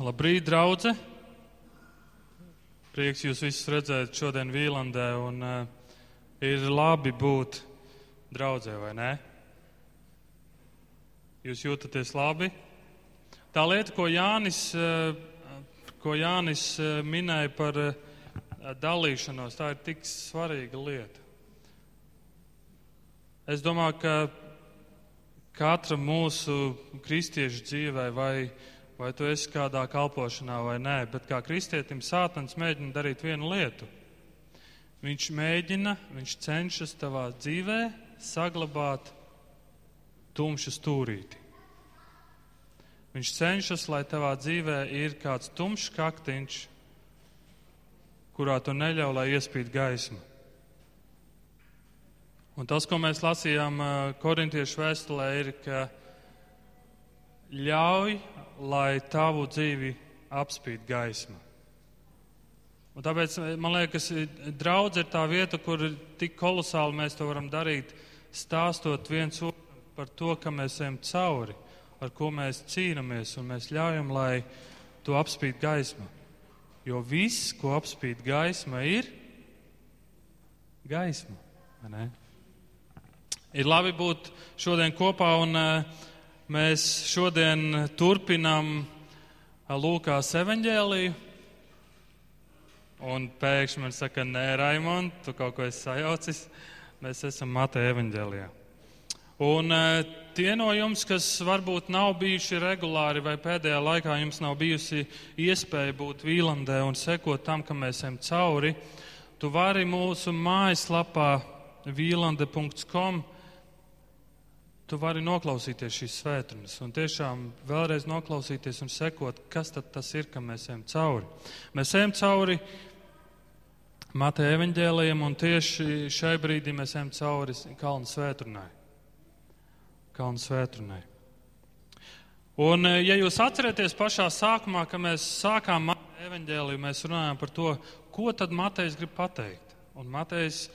Labrīt, draugi! Prieks jūs visus redzēt šodien Vīlandē, un uh, ir labi būt draudzē, vai ne? Jūs jūtaties labi? Tā lieta, ko Jānis, uh, ko Jānis uh, minēja par uh, dalīšanos, tā ir tik svarīga lieta. Es domāju, ka katra mūsu kristiešu dzīvē, vai, vai tu esi kādā kalpošanā vai nē, bet kā kristietim sātans mēģina darīt vienu lietu. Viņš mēģina, viņš cenšas tavā dzīvē saglabāt tumšu stūrīti. Viņš cenšas, lai tavā dzīvē ir kāds tumšs kaktiņš, kurā tu neļauj, lai iespīd gaismu. Un tas, ko mēs lasījām korintiešu vēstulē, ir, ka ļauj, lai tavu dzīvi apspīd gaisma. Un tāpēc man liekas, draudz ir tā vieta, kur tik kolosāli mēs to varam darīt, stāstot viens otram par to, ka mēs ejam cauri, ar ko mēs cīnāmies, un mēs ļaujam, lai to apspīd gaisma. Jo viss, ko apspīd gaisma, ir gaisma. Ir labi būt šodien kopā, un eh, mēs šodien turpinām eh, Lūkās evaņģēliju. Un pēkšņi man saka, nē, Raimond, tu kaut ko esi sajaucis. Mēs esam Mateja evaņģēlijā. Un eh, tie no jums, kas varbūt nav bijuši regulāri vai pēdējā laikā jums nav bijusi iespēja būt Vīlandē un sekot tam, ka mēs ejam cauri, tu vari mūsu mājaslapā vīlande.com tu vari noklausīties šīs svētdienas un tiešām vēlreiz noklausīties un sekot, kas tas ir, kam mēs ejam cauri. Mēs ejam cauri Mateja evaņģēlījiem un tieši šai brīdī mēs ejam cauri Kalnu svētdienai. Kalnu svētdienai. Un, eh, ja jūs atceraties pašā sākumā, kad mēs sākām Mateja evaņģēliju, mēs runājām par to, ko tad Matejs grib pateikt. Un Matejs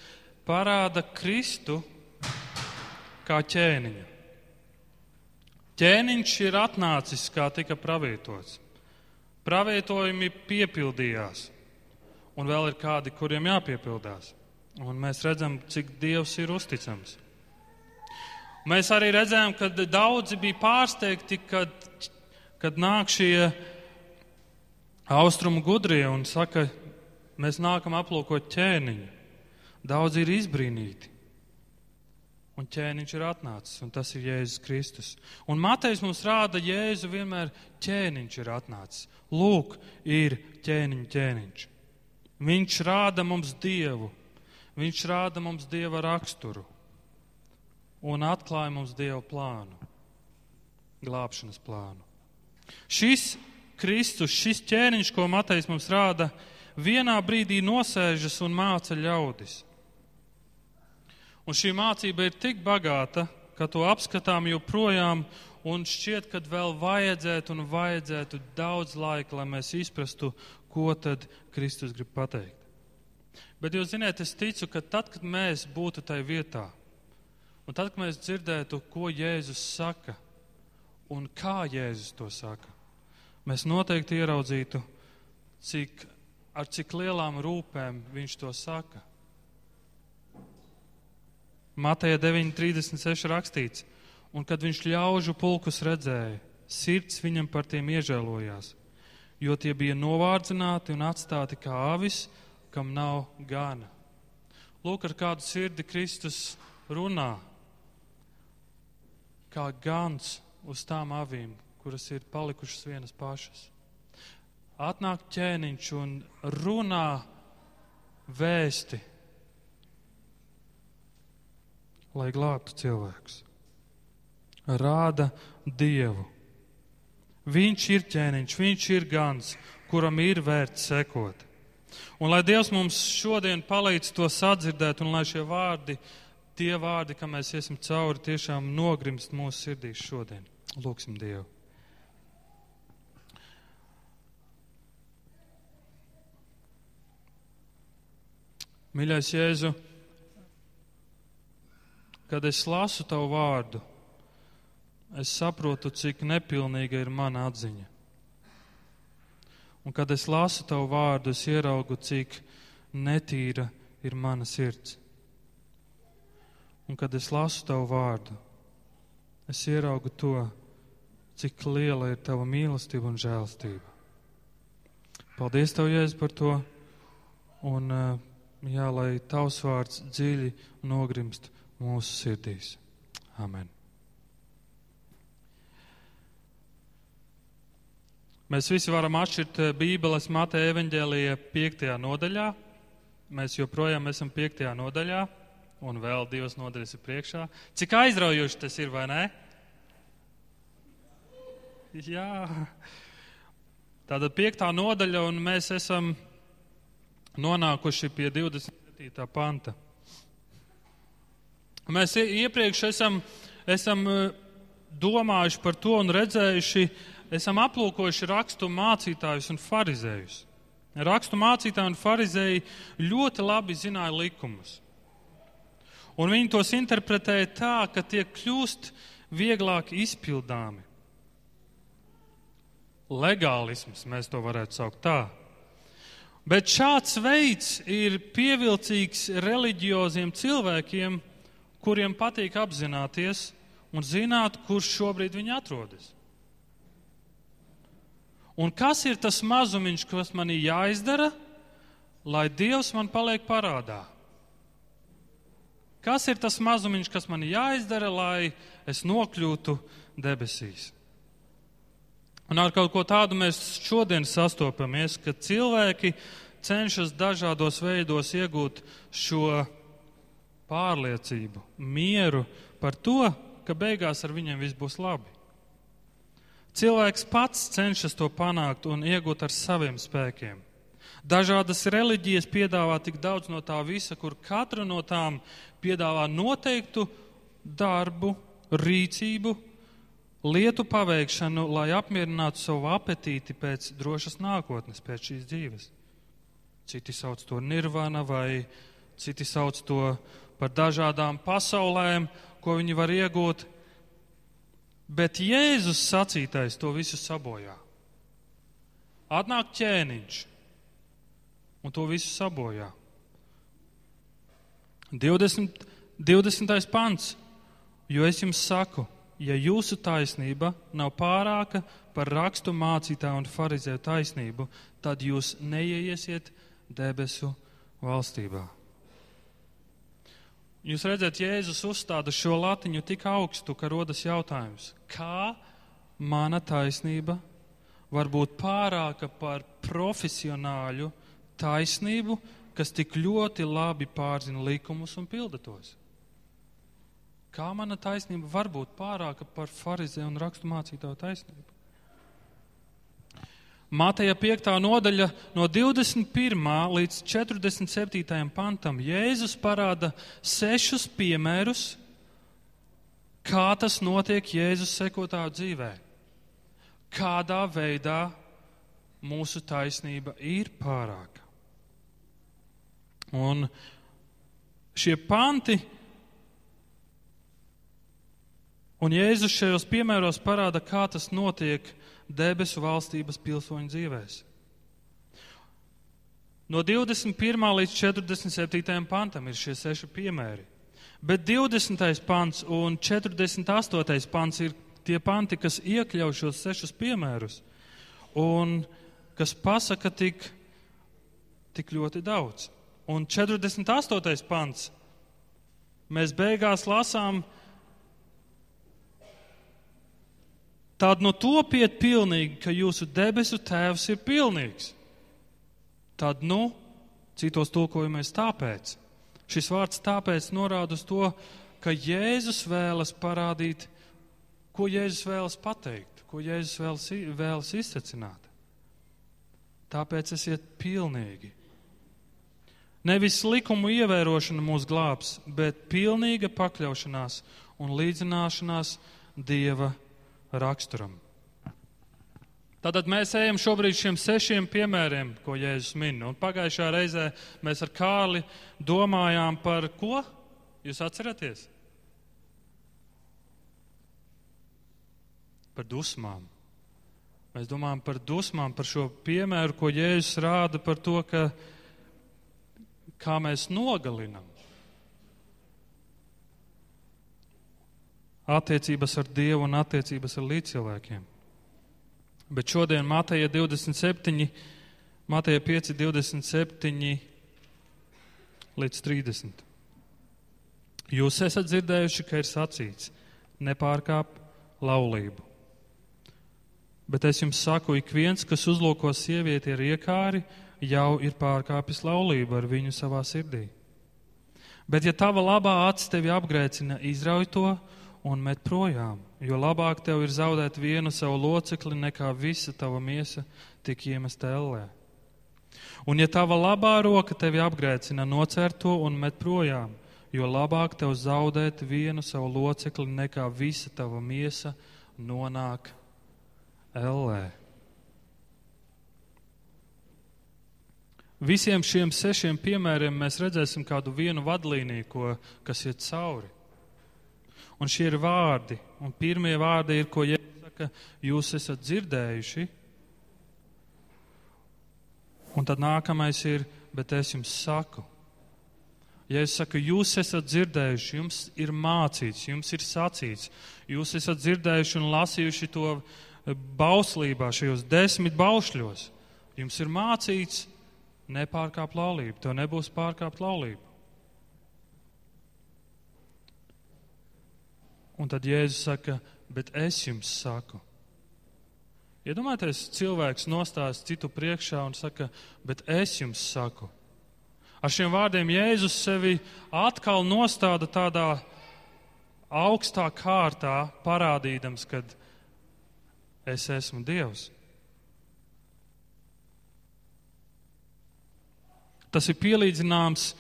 parāda Kristu kā ķēniņu. Ķēniņš ir atnācis, kā tika pravietots. Pravietojumi piepildījās, un vēl ir kādi, kuriem jāpiepildās. Un mēs redzam, cik Dievs ir uzticams. Mēs arī redzējām, ka daudzi bija pārsteigti, kad, kad nāk šie austrumu gudrie un saka, mēs nākam aplūkot ķēniņu. Daudzi ir izbrīnīti un ķēniņš ir atnācis, un tas ir Jēzus Kristus. Un Matejs mums rāda, Jēzu vienmēr ķēniņš ir atnācis. Lūk, ir ķēniņa ķēniņš. Viņš rāda mums Dievu, viņš rāda mums Dieva raksturu un atklāja mums Dieva plānu, glābšanas plānu. Šis Kristus, šis ķēniņš, ko Matejs mums rāda, vienā brīdī nosēžas un māca ļaudis. Un šī mācība ir tik bagāta, ka to apskatām joprojām, un šķiet, ka vēl vajadzētu un vajadzētu daudz laika, lai mēs izprastu, ko tad Kristus grib pateikt. Bet jūs zināt, es ticu, ka tad, kad mēs būtu tajā vietā, un tad, kad mēs dzirdētu, ko Jēzus saka un kā Jēzus to saka, mēs noteikti ieraudzītu, cik, ar cik lielām rūpēm viņš to saka Mateja 9.36 rakstīts, un kad viņš ļaužu pulkus redzēja, sirds viņam par tiem iežēlojās, jo tie bija novārdzināti un atstāti kā avis, kam nav gana. Lūk, ar kādu sirdi Kristus runā, kā gans uz tām avīm, kuras ir palikušas vienas pašas. Atnāk ķēniņš un runā vēsti lai glābtu cilvēkus. Rāda Dievu. Viņš ir ķēniņš, viņš ir gans, kuram ir vērts sekot. Un lai Dievs mums šodien palīdz to sadzirdēt, un lai šie vārdi, tie vārdi, kam mēs iesim cauri, tiešām nogrimst mūsu sirdīs šodien. Lūksim Dievu. Mīļais Jēzu! Kad es lasu tavu vārdu, es saprotu, cik nepilnīga ir mana atziņa. Un kad es lasu tavu vārdu, es ieraugu, cik netīra ir mana sirds. Un kad es lasu tavu vārdu, es ieraugu to, cik liela ir tava mīlestība un žēlstība. Paldies, Tev, Jēzus, par to. Un, jā, lai Tavs vārds dziļi nogrimst mūsu sirdīs. Amen. Mēs visi varam atšķirt Bībeles Mateja evaņģēlija piektajā nodaļā. Mēs joprojām esam piektajā nodaļā, un vēl divas nodaļas ir priekšā. Cik aizraujoši tas ir, vai ne? Jā. Tātad piektā nodaļa, un mēs esam nonākuši pie 27. panta. Mēs iepriekš esam, esam e, domājuši par to un redzējuši, esam aplūkojuši rakstu mācītājus un farizējus. Rakstu mācītāji un farizēji ļoti labi zināja likumus. Un viņi tos interpretēja tā, ka tie kļūst vieglāk izpildāmi legālisms, mēs to varētu saukt tā. Bet šāds veids ir pievilcīgs reliģioziem cilvēkiem, kuriem patīk apzināties un zināt, kurš šobrīd viņi atrodas. Un kas ir tas mazumiņš, kas man ir jāizdara, lai Dievs man paliek parādā? Kas ir tas mazumiņš, kas man ir jāizdara, lai es nokļūtu debesīs? Un ar kaut ko tādu mēs šodien sastopamies, ka cilvēki cenšas dažādos veidos iegūt šo pārliecību, mieru par to, ka beigās ar viņiem viss būs labi. Cilvēks pats cenšas to panākt un iegūt ar saviem spēkiem. Dažādas reliģijas piedāvā tik daudz no tā visa, kur katra no tām piedāvā noteiktu darbu, rīcību, lietu paveikšanu, lai apmierinātu savu apetīti pēc drošas nākotnes, pēc šīs dzīves. Citi sauc to nirvana, vai citi sauc to par dažādām pasaulēm, ko viņi var iegūt. Bet Jēzus sacītais to visu sabojā. Atnāk ķēniņš un to visu sabojā. 20. 20. pants. Jo es jums saku, ja jūsu taisnība nav pārāka par rakstu mācītāju un farizēju taisnību, tad jūs neieiesiet debesu valstībā. Jūs redzat, Jēzus uzstāda šo latiņu tik augstu, ka rodas jautājums, kā mana taisnība var būt pārāka par profesionāļu taisnību, kas tik ļoti labi pārzina likumus un pilda tos? Kā mana taisnība var būt pārāka par farizē un rakstu mācītāju taisnību? Mateja 5. nodaļa no 21. līdz 47. pantam Jēzus parāda sešus piemērus, kā tas notiek Jēzus sekotāju dzīvē. Kādā veidā mūsu taisnība ir pārāka. Un šie panti Un Jēzus šajos piemēros parāda, kā tas notiek debesu valstības pilsoņu dzīvēs. No 21. līdz 47. pantam ir šie seši piemēri. Bet 20. pants un 48. pants ir tie panti, kas iekļauj šos sešus piemērus un kas pasaka tik, tik ļoti daudz. Un 48. pants mēs beigās lasām, Tad nu topiet pilnīgi, ka jūsu debesu tēvs ir pilnīgs. Tad nu, citos tulkojumos tāpēc. Šis vārds tāpēc norāda uz to, ka Jēzus vēlas parādīt, ko Jēzus vēlas pateikt, ko Jēzus vēlas, vēlas izsacināt. Tāpēc esiet pilnīgi. Nevis likumu ievērošana mūs glābs, bet pilnīga pakļaušanās un līdzināšanās Dieva raksturam. Tātad mēs ejam šobrīd šiem sešiem piemēriem, ko Jēzus min. Un pagājušā reizē mēs ar Kārli domājām par ko? Jūs atceraties? Par dusmām. Mēs domājam par dusmām, par šo piemēru, ko Jēzus rāda par to, ka kā mēs nogalinam. Attiecības ar Dievu un attiecības ar līdzcilvēkiem. Bet šodien Mateja 27, Mateja 5, 27 līdz 30. Jūs esat dzirdējuši, ka ir sacīts, nepārkāp laulību. Bet es jums saku, ik viens, kas uzlūko sievieti ar iekāri, jau ir pārkāpis laulību ar viņu savā sirdī. Bet ja tava labā acis tevi apgrēcina, izrauj to un met projām, jo labāk tev ir zaudēt vienu savu locekli, nekā visa tava miesa tik iemesta ellē. Un ja tava labā roka tevi apgrēcina, nocer to un met projām, jo labāk tev zaudēt vienu savu locekli, nekā visa tava miesa nonāk ellē. Visiem šiem sešiem piemēriem mēs redzēsim kādu vienu vadlīniju, ko, kas iet cauri. Un šie ir vārdi. Un pirmie vārdi ir, ko Jēzus saka, jūs esat dzirdējuši. Un tad nākamais ir, bet es jums saku. Ja es saku, jūs esat dzirdējuši, jums ir mācīts, jums ir sacīts, jūs esat dzirdējuši un lasījuši to bauslībā, šajos desmit baušļos, jums ir mācīts, nepārkāp laulību, tev nebūs pārkāpt laulību. Un tad Jēzus saka, bet es jums saku. Iedomājieties, cilvēks nostājas citu priekšā un saka, bet es jums saku. Ar šiem vārdiem Jēzus sevi atkal nostāda tādā augstā kārtā, parādīdams, ka es esmu Dievs. Tas ir pielīdzināms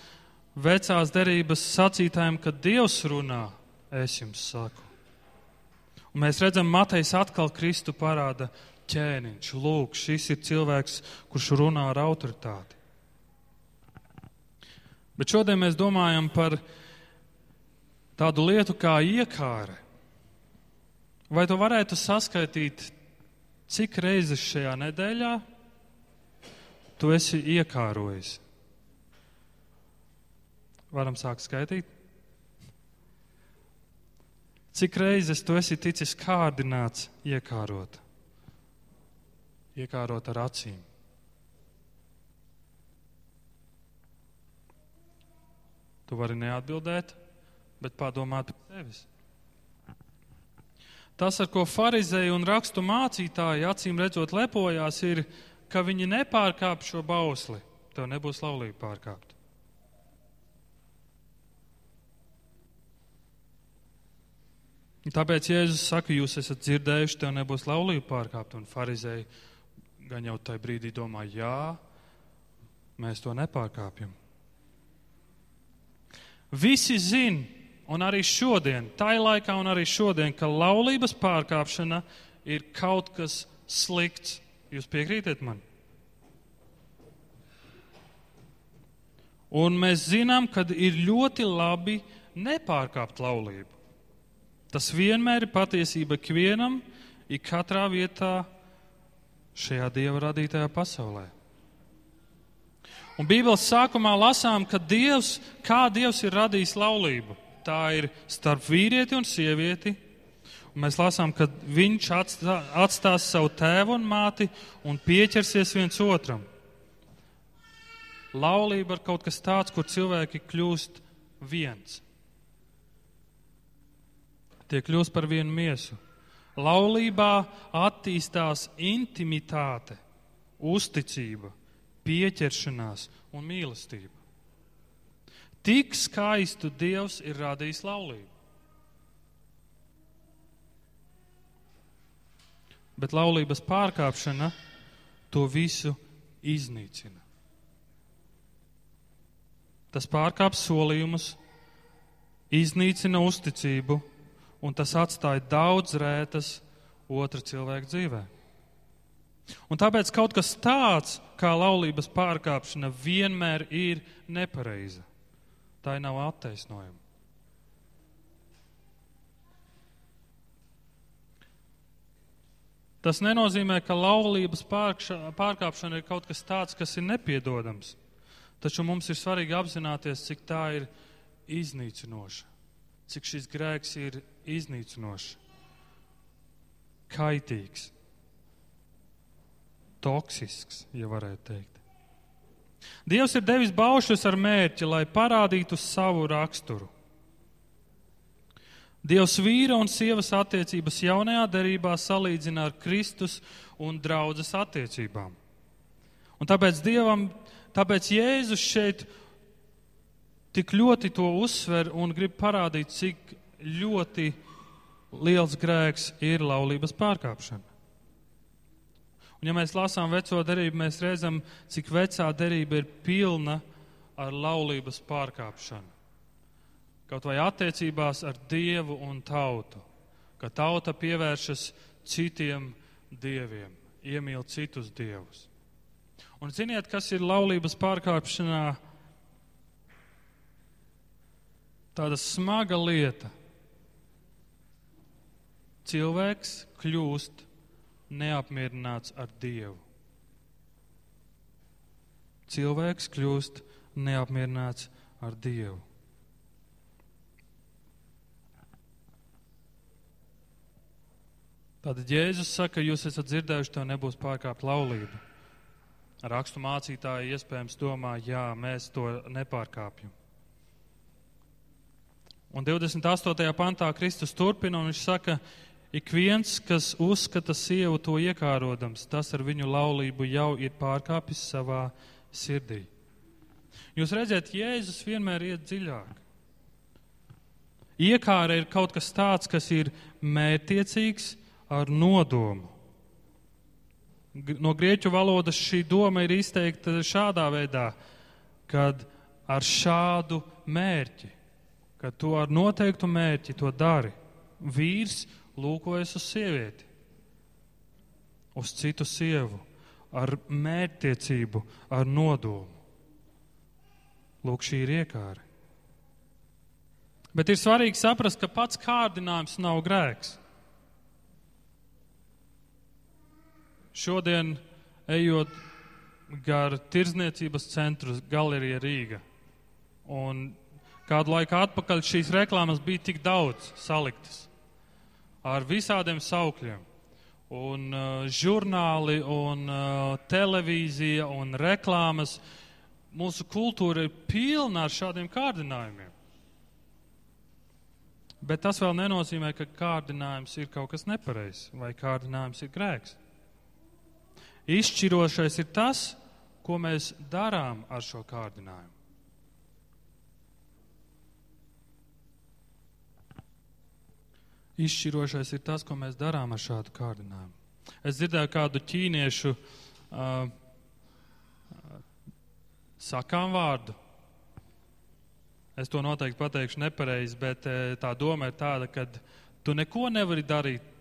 vecās derības sacītājiem, kad Dievs runā, es jums saku. Un mēs redzam, Matejs atkal Kristu parāda ķēniņš. Lūk, šis ir cilvēks, kurš runā ar autoritāti. Bet šodien mēs domājam par tādu lietu kā iekāre. Vai tu varētu saskaitīt, cik reizes šajā nedēļā tu esi iekārojis? Varam sākt skaitīt. Cik reizes tu esi ticis kārdināts iekārot? Iekārot ar acīm. Tu vari neatbildēt, bet padomāt par sevis. Tas, ar ko farizēji un rakstu mācītāji acīm redzot lepojās, ir, ka viņi nepārkāp šo bausli. Tev nebūs laulība pārkāpt. Tāpēc Jēzus saka, jūs esat dzirdējuši, tev nebūs laulība pārkāpt, un farizēji gan jau tajā brīdī domā, jā, mēs to nepārkāpjam. Visi zin, un arī šodien, tai laikā un arī šodien, ka laulības pārkāpšana ir kaut kas slikts. Jūs piekrītat man? Un mēs zinām, ka ir ļoti labi nepārkāpt laulību. Tas vienmēr ir patiesība ikvienam, ik katrā vietā šajā Dieva radītajā pasaulē. Un Bībeles sākumā lasām, ka Dievs, kā Dievs ir radījis laulību. Tā ir starp vīrieti un sievieti. Un mēs lasām, ka viņš atstā, atstās savu tēvu un māti un pieķersies viens otram. Laulība ir kaut kas tāds, kur cilvēki kļūst viens tie kļūst par vienu miesu. Laulībā attīstās intimitāte, uzticība, pieķeršanās un mīlestība. Tik skaistu Dievs ir radījis laulību. Bet laulības pārkāpšana to visu iznīcina. Tas pārkāpj solījumus, iznīcina uzticību un tas atstāja daudz rētas otra cilvēka dzīvē. Un tāpēc kaut kas tāds kā laulības pārkāpšana vienmēr ir nepareiza. Tā nav attaisnojama. Tas nenozīmē, ka laulības pārkāpšana ir kaut kas tāds, kas ir nepiedodams. Taču mums ir svarīgi apzināties, cik tā ir iznīcinoša, cik šis grēks ir iznīcinošs, kaitīgs, toksisks, ja varētu teikt. Dievs ir devis baušus ar mērķi, lai parādītu savu raksturu. Dievs vīra un sievas attiecības jaunajā derībā salīdzina ar Kristus un draudzes attiecībām. Un tāpēc Dievam, tāpēc Jēzus šeit tik ļoti to uzsver un grib parādīt, cik ļoti liels grēks ir laulības pārkāpšana. Un ja mēs lasām veco derību, mēs redzam, cik vecā derība ir pilna ar laulības pārkāpšanu kaut vai attiecībās ar Dievu un tautu, ka tauta pievēršas citiem dieviem, iemīl citus dievus. Un ziniet, kas ir laulības pārkāpšanā? Tāda smaga lieta. Cilvēks kļūst neapmierināts ar Dievu. Cilvēks kļūst neapmierināts ar Dievu. Tātad Jēzus saka, jūs esat dzirdējuši, to nebūs pārkāpt laulība. Rakstu mācītāji iespējams domā, jā, mēs to nepārkāpjam. Un 28. pantā Kristus turpina un viņš saka, ik viens, kas uzskata sievu to iekārodams, tas ar viņu laulību jau ir pārkāpis savā sirdī. Jūs redzat, Jēzus vienmēr iet dziļāk. Iekāra ir kaut kas tāds, kas ir mērtiecīgs, ar nodomu. No grieķu valodas šī doma ir izteikta šādā veidā, kad ar šādu mērķi, ka tu ar noteiktu mērķi to dari. Vīrs lūkojas uz sievieti, uz citu sievu, ar mērķtiecību, ar nodomu. Lūk, šī ir iekāra. Bet ir svarīgi saprast, ka pats kārdinājums nav grēks. Šodien, ejot gar tirzniecības centru galerija Rīga, un kādu laiku atpakaļ šīs reklāmas bija tik daudz saliktas ar visādiem saukļiem. Un uh, žurnāli, un uh, televīzija, un reklāmas. Mūsu kultūra ir pilna ar šādiem kārdinājumiem. Bet tas vēl nenozīmē, ka kārdinājums ir kaut kas nepareizs vai kārdinājums ir grēks. Izšķirošais ir tas, ko mēs darām ar šo kārdinājumu. Izšķirošais ir tas, ko mēs darām ar šādu kārdinājumu. Es dzirdēju kādu ķīniešu uh, sakām vārdu. Es to noteikti pateikšu nepareizi, bet uh, tā doma ir tāda, ka tu neko nevari darīt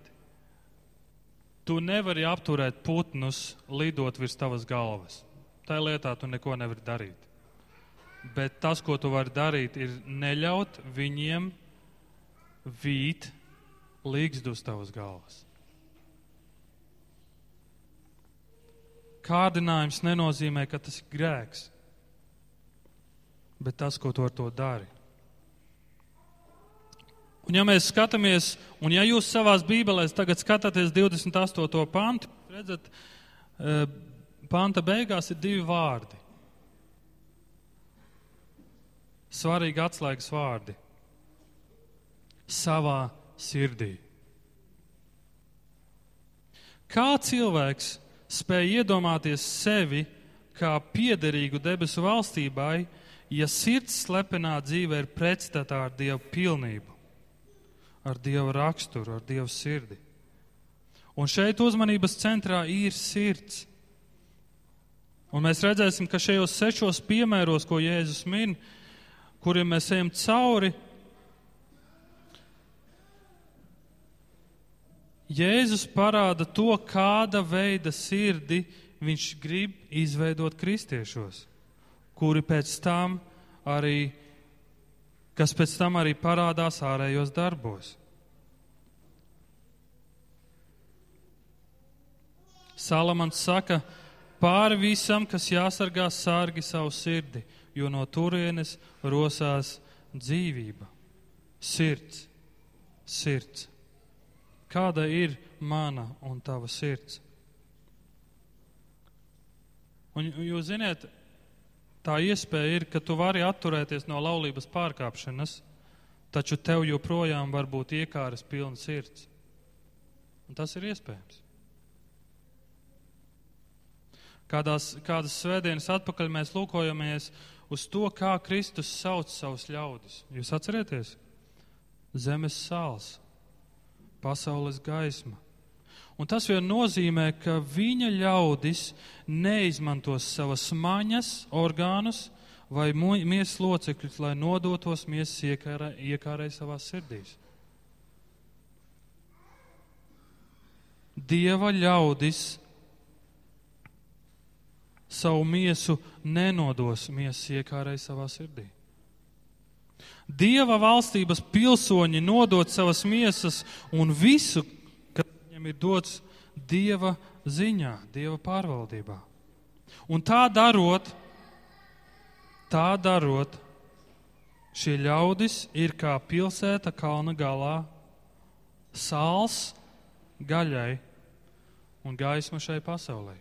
Tu nevari apturēt putnus lidot virs tavas galvas. Tā lietā tu neko nevari darīt. Bet tas, ko tu vari darīt, ir neļaut viņiem vīt līgstu uz tavas galvas. Kārdinājums nenozīmē, ka tas ir grēks, bet tas, ko tu ar to dari. Un ja mēs skatāmies, un ja jūs savās bībelēs tagad skatāties 28. pantu, redzat, e, panta beigās ir divi vārdi. Svarīgi atslēgas vārdi. Savā sirdī. Kā cilvēks spēj iedomāties sevi kā piederīgu debesu valstībai, ja sirds slepenā dzīve ir pretstatā ar Dievu pilnību? ar Dieva raksturu, ar Dieva sirdi. Un šeit uzmanības centrā ir sirds. Un mēs redzēsim, ka šajos sešos piemēros, ko Jēzus min, kuriem mēs ejam cauri, Jēzus parāda to, kāda veida sirdi viņš grib izveidot kristiešos, kuri pēc tam arī kas pēc tam arī parādās ārējos darbos. Salamans saka, pāri visam, kas jāsargā, sārgi savu sirdi, jo no turienes rosās dzīvība. Sirds, sirds. Kāda ir mana un tava sirds? Un jūs ziniet, tā iespēja ir, ka tu vari atturēties no laulības pārkāpšanas, taču tev joprojām var būt iekāras pilna sirds. Un tas ir iespējams. Kādās, kādas svētdienas atpakaļ mēs lūkojamies uz to, kā Kristus sauc savus ļaudis. Jūs atcerieties? Zemes sāls, pasaules gaisma. Un tas vien nozīmē, ka viņa ļaudis neizmantos savas maņas, orgānus vai miesas locekļus, lai nodotos miesas iekārē, iekārē savās sirdīs. Dieva ļaudis savu miesu nenodos miesas iekārai savā sirdī. Dieva valstības pilsoņi nodot savas miesas un visu, kas viņam ir dots Dieva ziņā, Dieva pārvaldībā. Un tā darot, tā darot, šie ļaudis ir kā pilsēta kalna galā, sāls gaļai un gaisma šai pasaulē.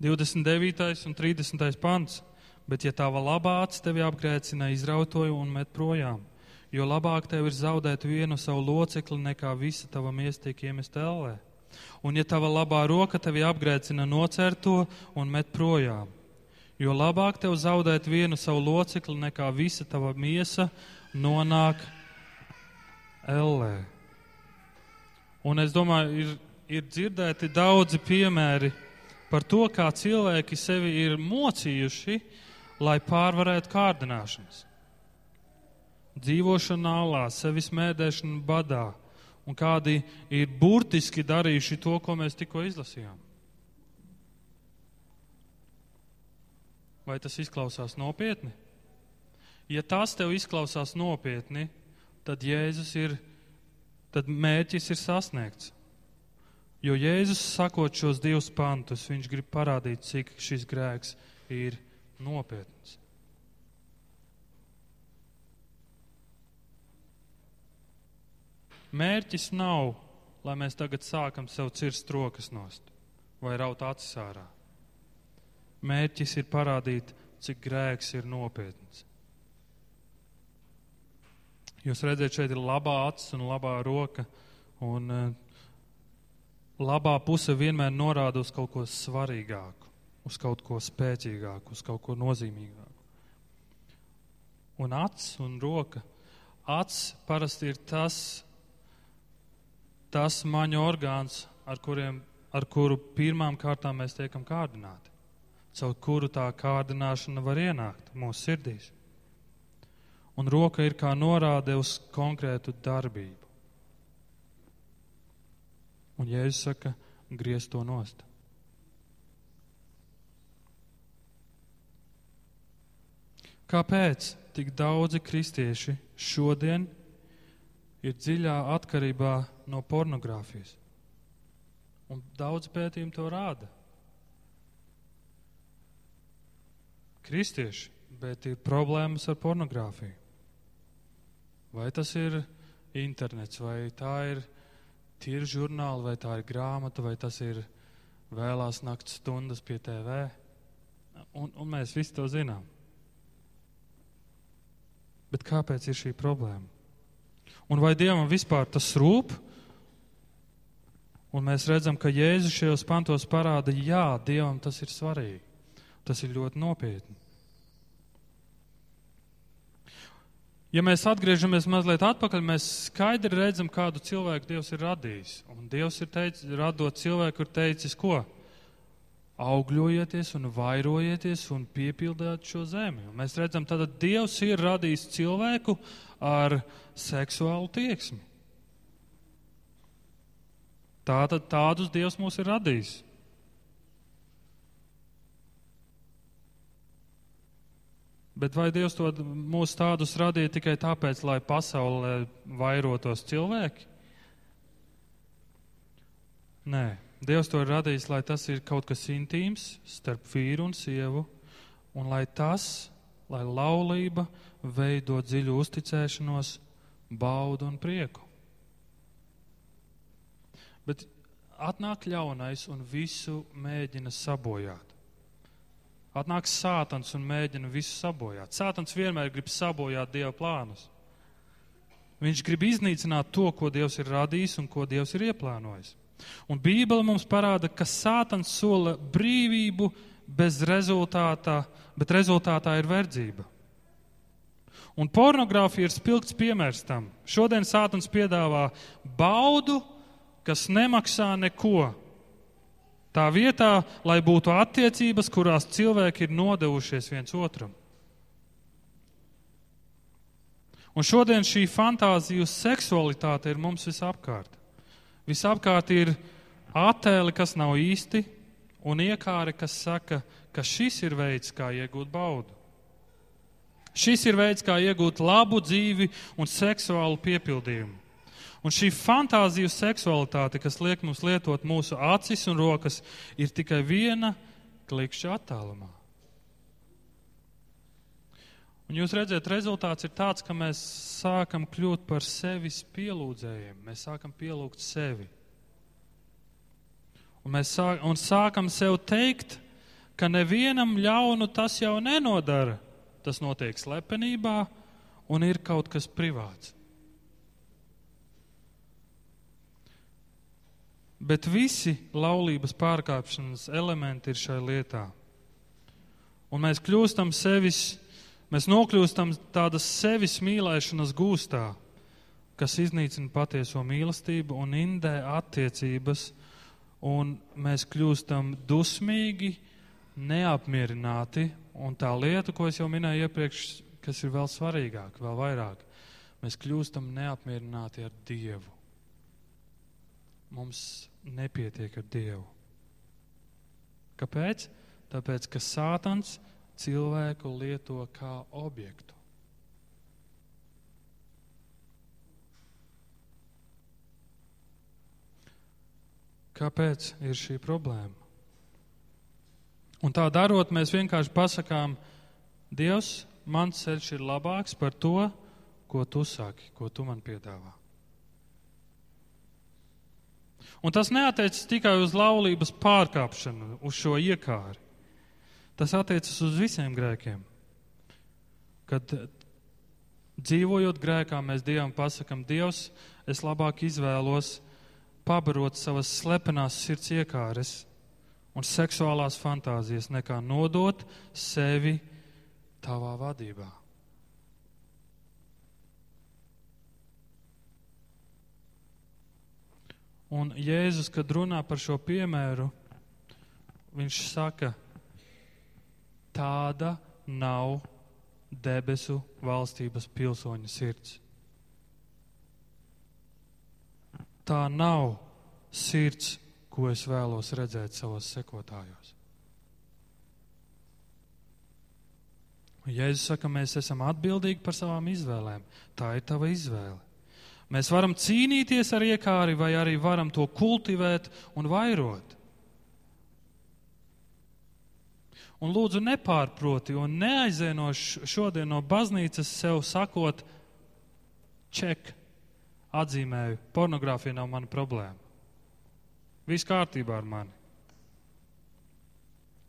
29. un 30. pants. Bet, ja tava labā acis tevi apgrēcina, izrautoju un met projām, jo labāk tev ir zaudēt vienu savu locekli, nekā visa tava miesa tiek iemest ellē. Un, ja tava labā roka tevi apgrēcina, nocer to un met projām, jo labāk tev zaudēt vienu savu locekli, nekā visa tava miesa nonāk ellē. Un es domāju, ir, ir dzirdēti daudzi piemēri par to, kā cilvēki sevi ir mocījuši, lai pārvarētu kārdināšanas. Dzīvošana nālā, sevis mēdēšana badā, un kādi ir burtiski darījuši to, ko mēs tikko izlasījām. Vai tas izklausās nopietni? Ja tas tev izklausās nopietni, tad Jēzus ir, tad mērķis ir sasniegts. Jo Jēzus sakot šos divus pantus, viņš grib parādīt, cik šis grēks ir nopietns. Mērķis nav, lai mēs tagad sākam sev cirst rokas nost vai raut acis ārā. Mērķis ir parādīt, cik grēks ir nopietns. Jūs redzat, šeit ir labā acis un labā roka, un uh, labā puse vienmēr norāda uz kaut ko svarīgāku, uz kaut ko spēcīgāku, uz kaut ko nozīmīgāku. Un acs un roka. Acs parasti ir tas, tas maņu orgāns, ar, kuriem, ar kuru pirmām kārtām mēs tiekam kārdināti, caur kuru tā kārdināšana var ienākt mūsu sirdīs. Un roka ir kā norāde uz konkrētu darbību. Un Jēzus saka, griez to nost. Kāpēc tik daudzi kristieši šodien ir dziļā atkarībā no pornogrāfijas? Un daudz pētījumu to rāda. Kristieši, bet ir problēmas ar pornogrāfiju. Vai tas ir internets, vai tā ir tīri žurnāli, vai tā ir grāmata, vai tas ir vēlās nakts stundas pie TV. Un, un mēs visi to zinām. Bet kāpēc ir šī problēma? Un vai Dievam vispār tas rūp? Un mēs redzam, ka Jēzus šajos pantos parāda, jā, Dievam tas ir svarīgi. Tas ir ļoti nopietni. Ja mēs atgriežamies mazliet atpakaļ, mēs skaidri redzam, kādu cilvēku Dievs ir radījis. Un Dievs ir teicis, radot cilvēku, ir teicis, ko? Augļojieties un vairojieties un piepildiet šo zemi. Un mēs redzam, ka Dievs ir radījis cilvēku ar seksuālu tieksmi. Tātad tādus Dievs mūs ir radījis. Bet vai Dievs to mūs tādus radīja tikai tāpēc, lai pasaulē vairotos cilvēki? Nē, Dievs to ir radījis, lai tas ir kaut kas intīms starp vīru un sievu, un lai tas, lai laulība veido dziļu uzticēšanos, baudu un prieku. Bet atnāk ļaunais un visu mēģina sabojāt. Atnāk sātans un mēģina visu sabojāt. Sātans vienmēr grib sabojāt Dieva plānus. Viņš grib iznīcināt to, ko Dievs ir radījis un ko Dievs ir ieplānojis. Un Bībele mums parāda, ka Sātans sola brīvību bez rezultātā, bet rezultātā ir verdzība. Un pornogrāfija ir spilgts piemērs tam. Šodien Sātans piedāvā baudu, kas nemaksā neko. Tā vietā, lai būtu attiecības, kurās cilvēki ir nodevušies viens otram. Un šodien šī fantāzija uz seksualitāti ir mums visapkārt. Visapkārt ir attēli, kas nav īsti, un iekāri, kas saka, ka šis ir veids, kā iegūt baudu. Šis ir veids, kā iegūt labu dzīvi un seksuālu piepildījumu. Un šī fantāziju seksualitāte, kas liek mums lietot mūsu acis un rokas, ir tikai viena klikšķa attālumā. Un jūs redzat, rezultāts ir tāds, ka mēs sākam kļūt par sevis pielūdzējiem. Mēs sākam pielūgt sevi. Un mēs sāk, un sākam sev teikt, ka nevienam ļaunu tas jau nenodara. Tas notiek slepenībā un ir kaut kas privāts. Bet visi laulības pārkāpšanas elementi ir šai lietā. Un mēs kļūstam sevis, mēs nokļūstam tādas sevis mīlēšanas gūstā, kas iznīcina patieso mīlestību un indē attiecības, un mēs kļūstam dusmīgi, neapmierināti, un tā lieta, ko es jau minēju iepriekš, kas ir vēl svarīgāk, vēl vairāk, mēs kļūstam neapmierināti ar Dievu. Mums nepietiek ar Dievu. Kāpēc? Tāpēc, ka Sātans cilvēku lieto kā objektu. Kāpēc ir šī problēma? Un tā darot, mēs vienkārši pasakām, Dievs, mans ceļš ir labāks par to, ko tu saki, ko tu man piedāvā. Un tas neatiecas tikai uz laulības pārkāpšanu, uz šo iekāri. Tas attiecas uz visiem grēkiem. Kad dzīvojot grēkā, mēs Dievam pasakam, Dievs, es labāk izvēlos pabarot savas slepenās sirds iekāres un seksuālās fantāzijas, nekā nodot sevi tavā vadībā. Un Jēzus, kad runā par šo piemēru, viņš saka, tāda nav debesu valstības pilsoņa sirds. Tā nav sirds, ko es vēlos redzēt savos sekotājos. Jēzus saka, mēs esam atbildīgi par savām izvēlēm. Tā ir tava izvēle. Mēs varam cīnīties ar iekāri, vai arī varam to kultivēt un vairot. Un lūdzu, nepārproti un neaizēno šodien no baznīcas sev sakot, ček, atzīmēju, pornogrāfija nav mana problēma. Viss kārtībā ar mani.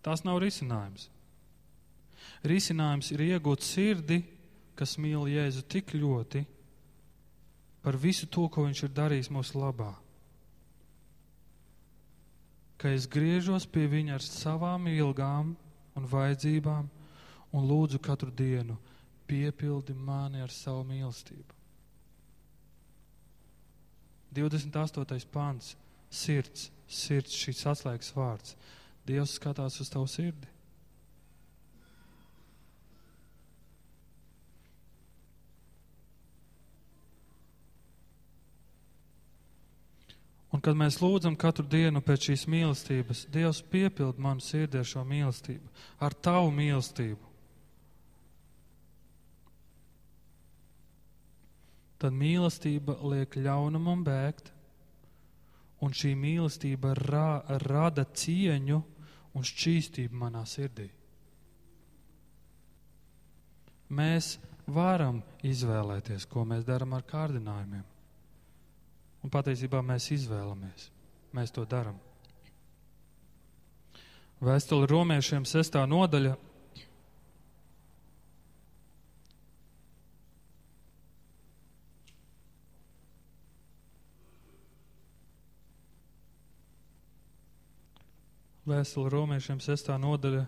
Tas nav risinājums. Risinājums ir iegūt sirdi, kas mīl Jēzu tik ļoti, par visu to, ko Viņš ir darījis mūsu labā. Ka es griežos pie Viņa ar savām ilgām un vajadzībām un lūdzu katru dienu piepildi mani ar savu mīlestību. 28. pāns - sirds, sirds, šis atslēgas vārds. Dievs skatās uz tavu sirdi. Kad mēs lūdzam katru dienu pēc šīs mīlestības, Dievs piepild manu sirdī ar šo mīlestību, ar tavu mīlestību. Tad mīlestība liek ļaunumam bēgt, un šī mīlestība ra, rada cieņu un šķīstību manā sirdī. Mēs varam izvēlēties, ko mēs darām ar kārdinājumiem. Un patiesībā mēs izvēlamies. Mēs to darām. Vēstule romiešiem sestā nodaļa Vēstule romiešiem sestā nodaļa.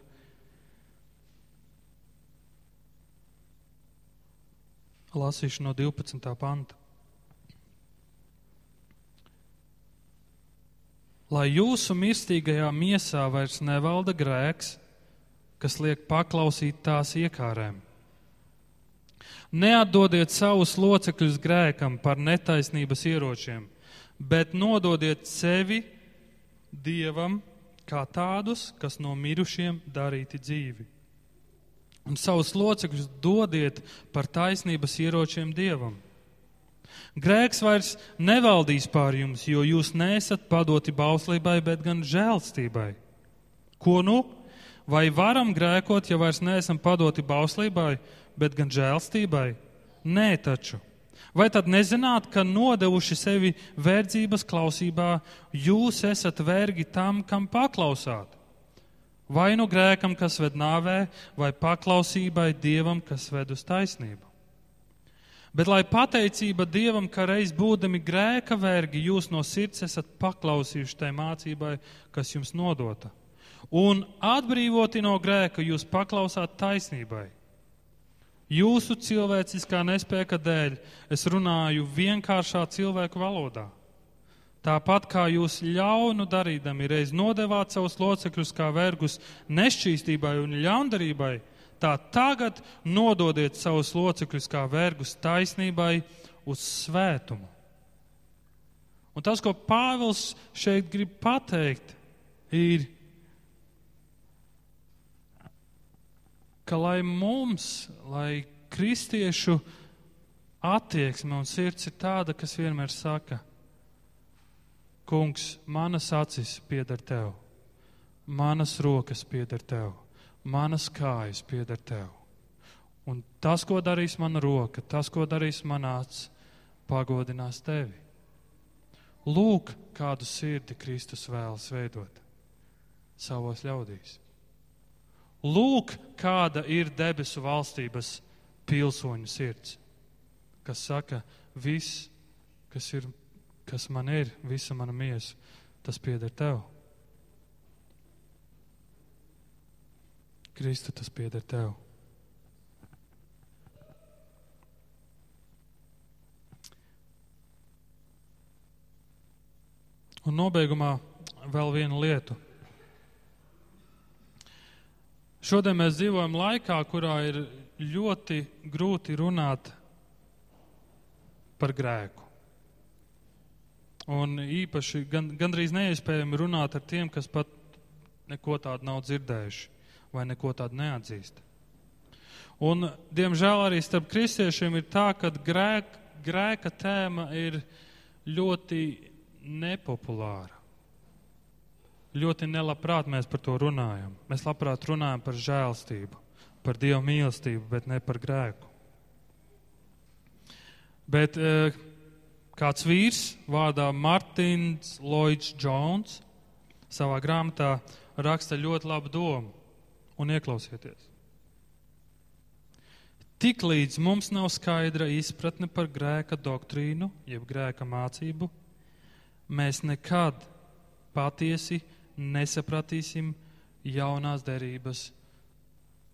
Lasīšu no 12. panta. Lai jūsu mirstīgajā miesā vairs nevalda grēks, kas liek paklausīt tās iekārēm. Neatdodiet savus locekļus grēkam par netaisnības ieročiem, bet nododiet sevi Dievam kā tādus, kas no mirušiem darīti dzīvi. Un savus locekļus dodiet par taisnības ieročiem dievam. Grēks vairs nevaldīs pār jums, jo jūs nesat padoti bauslībai, bet gan žēlstībai. Ko nu? Vai varam grēkot, ja vairs neesam padoti bauslībai, bet gan žēlstībai? Nē, taču. Vai tad nezināt, ka nodevuši sevi verdzības klausībā, jūs esat vergi tam, kam paklausāt? Vai nu grēkam, kas ved nāvē, vai paklausībai Dievam, kas ved uz taisnību? Bet lai pateicība Dievam, ka reiz būdami grēka vergi, jūs no sirds esat paklausījuši tai mācībai, kas jums nodota. Un atbrīvoti no grēka, jūs paklausāt taisnībai. Jūsu cilvēciskā nespēka dēļ es runāju vienkāršā cilvēku valodā. Tāpat kā jūs ļaunu darīdami reiz nodevāt savus locekļus kā vergus nešķīstībai un ļaundarībai, tā tagad nododiet savus locekļus kā vergus taisnībai uz svētumu. Un tas, ko Pāvils šeit grib pateikt, ir, ka lai mums, lai kristiešu attieksme un sirds ir tāda, kas vienmēr saka, Kungs, manas acis pieder tev, manas rokas pieder tev, manas kājas pieder tev. Un tas, ko darīs mana roka, tas, ko darīs mana acis, pagodinās tevi. Lūk, kādu sirdi Kristus vēlas veidot savos ļaudīs. Lūk, kāda ir debesu valstības pilsoņu sirds, kas saka, viss, kas, ir, kas man ir, visa mana miesa, tas pieder tev. Kristu, tas pieder tev. Un nobeigumā vēl viena lieta. Šodien mēs dzīvojam laikā, kurā ir ļoti grūti runāt par grēku. Un īpaši gan, gandrīz neiespējami runāt ar tiem, kas pat neko tādu nav dzirdējuši vai neko tādu neatzīst. Un, diemžēl arī starp kristiešiem ir tā, ka grēk, grēka tēma ir ļoti nepopulāra ļoti nelabprāt mēs par to runājam. Mēs labprāt runājam par žēlstību, par Dieva mīlestību, bet ne par grēku. Bet e, kāds vīrs vārdā Martins Lloyds Jones savā grāmatā raksta ļoti labu domu un ieklausieties. Tiklīdz mums nav skaidra izpratne par grēka doktrīnu, jeb grēka mācību, mēs nekad patiesi nesapratīsim jaunās derības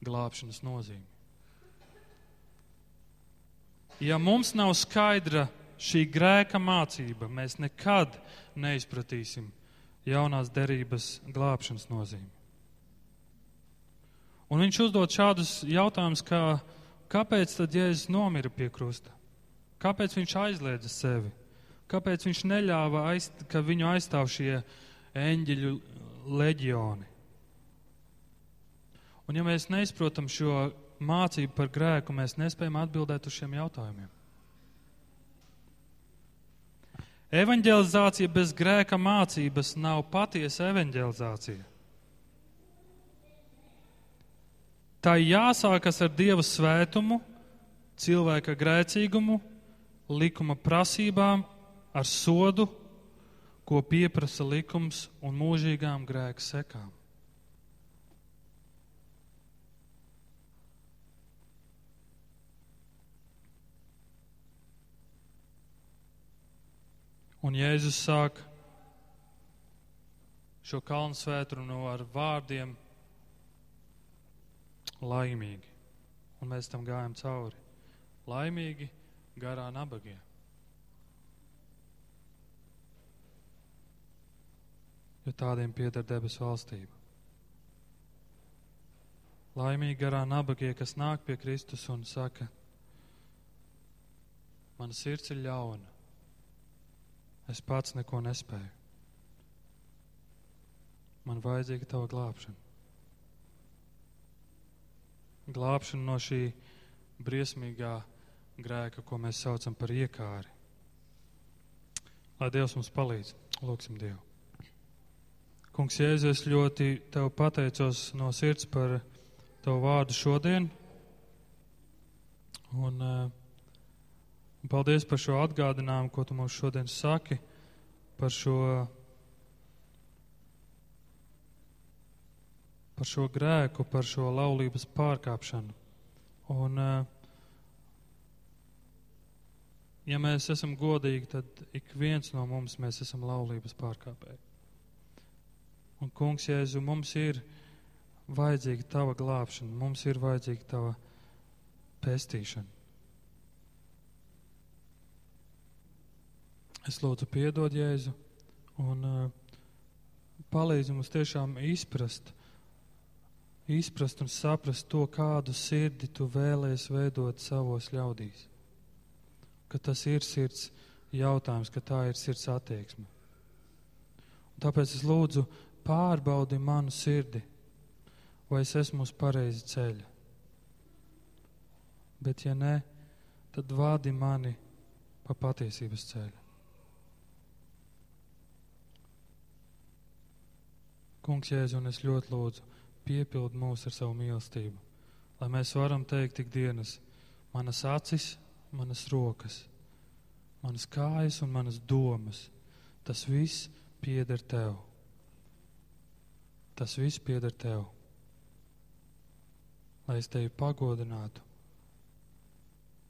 glābšanas nozīmi. Ja mums nav skaidra šī grēka mācība, mēs nekad neizpratīsim jaunās derības glābšanas nozīmi. Un viņš uzdod šādus jautājumus, kā kāpēc tad Jēzus nomira pie krusta? Kāpēc viņš aizliedza sevi? Kāpēc viņš neļāva, aiz, ka viņu aizstāv šie eņģeļu leģioni. Un ja mēs neizprotam šo mācību par grēku, mēs nespējam atbildēt uz šiem jautājumiem. Evangelizācija bez grēka mācības nav patiesa evangelizācija. Tā jāsākas ar Dieva svētumu, cilvēka grēcīgumu, likuma prasībām, ar sodu, ko pieprasa likums un mūžīgām grēka sekām. Un Jēzus sāk šo kalnu svētru ar vārdiem laimīgi. Un mēs tam gājam cauri. Laimīgi garā nabagie. Jo tādiem pieder debesu valstība. Laimīgi garā nabagie, kas nāk pie Kristus un saka, mana sirds ir ļauna. Es pats neko nespēju. Man vajadzīga tava glābšana glābšanu no šī briesmīgā grēka, ko mēs saucam par iekāri. Lai Dievs mums palīdz, lūgsim Dievu. Kungs, Jēzus, es ļoti tev pateicos no sirds par tavu vārdu šodien. Un, uh, paldies par šo atgādinājumu, ko tu mums šodien saki, par šo par šo grēku, par šo laulības pārkāpšanu. Un, eh, ja mēs esam godīgi, tad ik viens no mums mēs esam laulības pārkāpēji. Un, kungs, Jēzu, mums ir vajadzīga tava glābšana, mums ir vajadzīga tava pestīšana. Es lūdzu, piedod Jēzu un uh, palīdzi mums tiešām izprast, izprast un saprast to, kādu sirdi tu vēlēsies veidot savos ļaudīs. Ka tas ir sirds jautājums, ka tā ir sirds attieksme. Un tāpēc es lūdzu, pārbaudi manu sirdi, vai es esmu uz pareizi ceļa. Bet, ja nē, tad vādi mani pa patiesības ceļu. Kungs, Jēzu, un es ļoti lūdzu, piepild mūs ar savu mīlestību, lai mēs varam teikt ikdienas, manas acis, manas rokas, manas kājas un manas domas, tas viss pieder tev. Tas viss pieder tev. Lai es tevi pagodinātu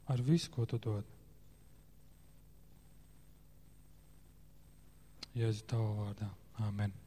ar visu, ko tu dod. Jēzu tavā vārdā. Amen.